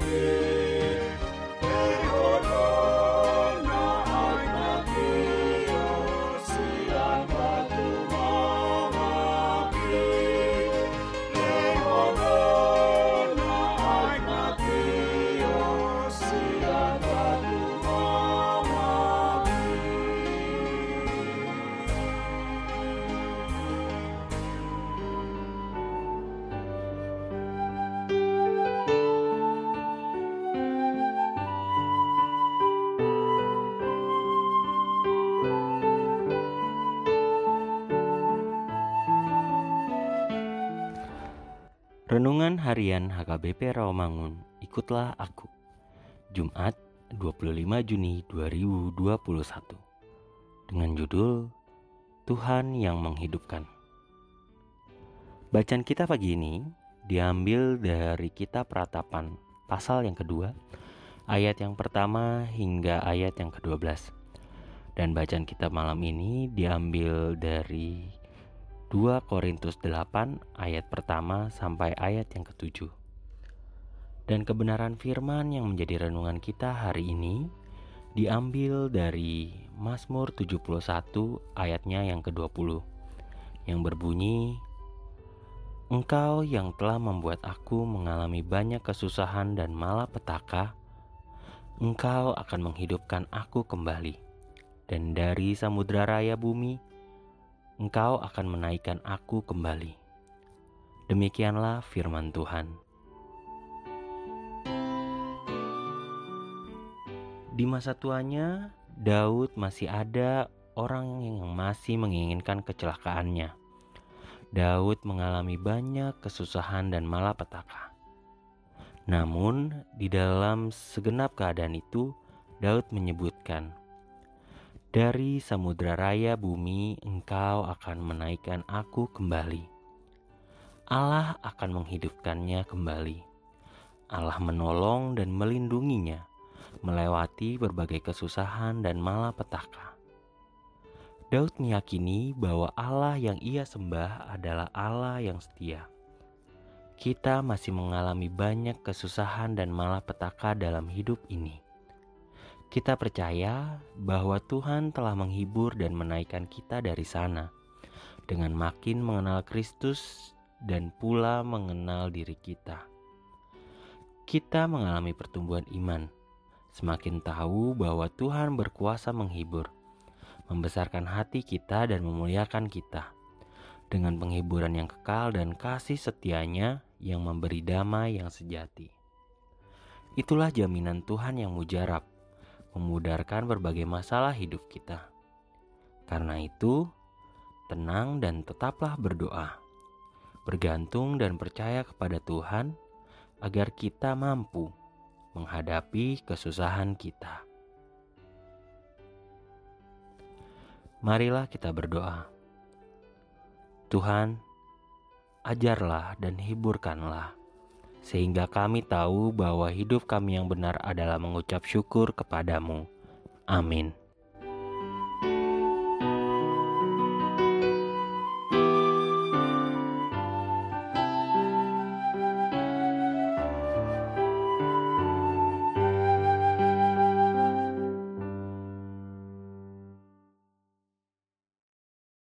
Yeah. Renungan Harian HKBP Rawamangun, ikutlah aku. Jumat, 25 Juni 2021. Dengan judul Tuhan yang menghidupkan. Bacaan kita pagi ini diambil dari kitab Ratapan pasal yang kedua, ayat yang pertama hingga ayat yang ke-12. Dan bacaan kita malam ini diambil dari 2 Korintus 8 ayat pertama sampai ayat yang ketujuh. Dan kebenaran firman yang menjadi renungan kita hari ini diambil dari Mazmur 71 ayatnya yang ke-20 yang berbunyi Engkau yang telah membuat aku mengalami banyak kesusahan dan malapetaka Engkau akan menghidupkan aku kembali dan dari samudra raya bumi Engkau akan menaikkan aku kembali. Demikianlah firman Tuhan. Di masa tuanya, Daud masih ada orang yang masih menginginkan kecelakaannya. Daud mengalami banyak kesusahan dan malapetaka. Namun, di dalam segenap keadaan itu, Daud menyebutkan, dari samudra raya bumi, engkau akan menaikkan aku kembali. Allah akan menghidupkannya kembali. Allah menolong dan melindunginya melewati berbagai kesusahan dan malapetaka. Daud meyakini bahwa Allah yang ia sembah adalah Allah yang setia. Kita masih mengalami banyak kesusahan dan malapetaka dalam hidup ini. Kita percaya bahwa Tuhan telah menghibur dan menaikkan kita dari sana dengan makin mengenal Kristus dan pula mengenal diri kita. Kita mengalami pertumbuhan iman, semakin tahu bahwa Tuhan berkuasa menghibur, membesarkan hati kita dan memuliakan kita dengan penghiburan yang kekal dan kasih setianya yang memberi damai yang sejati. Itulah jaminan Tuhan yang mujarab memudarkan berbagai masalah hidup kita. Karena itu, tenang dan tetaplah berdoa, bergantung dan percaya kepada Tuhan agar kita mampu menghadapi kesusahan kita. Marilah kita berdoa. Tuhan, ajarlah dan hiburkanlah sehingga kami tahu bahwa hidup kami yang benar adalah mengucap syukur kepadamu. Amin.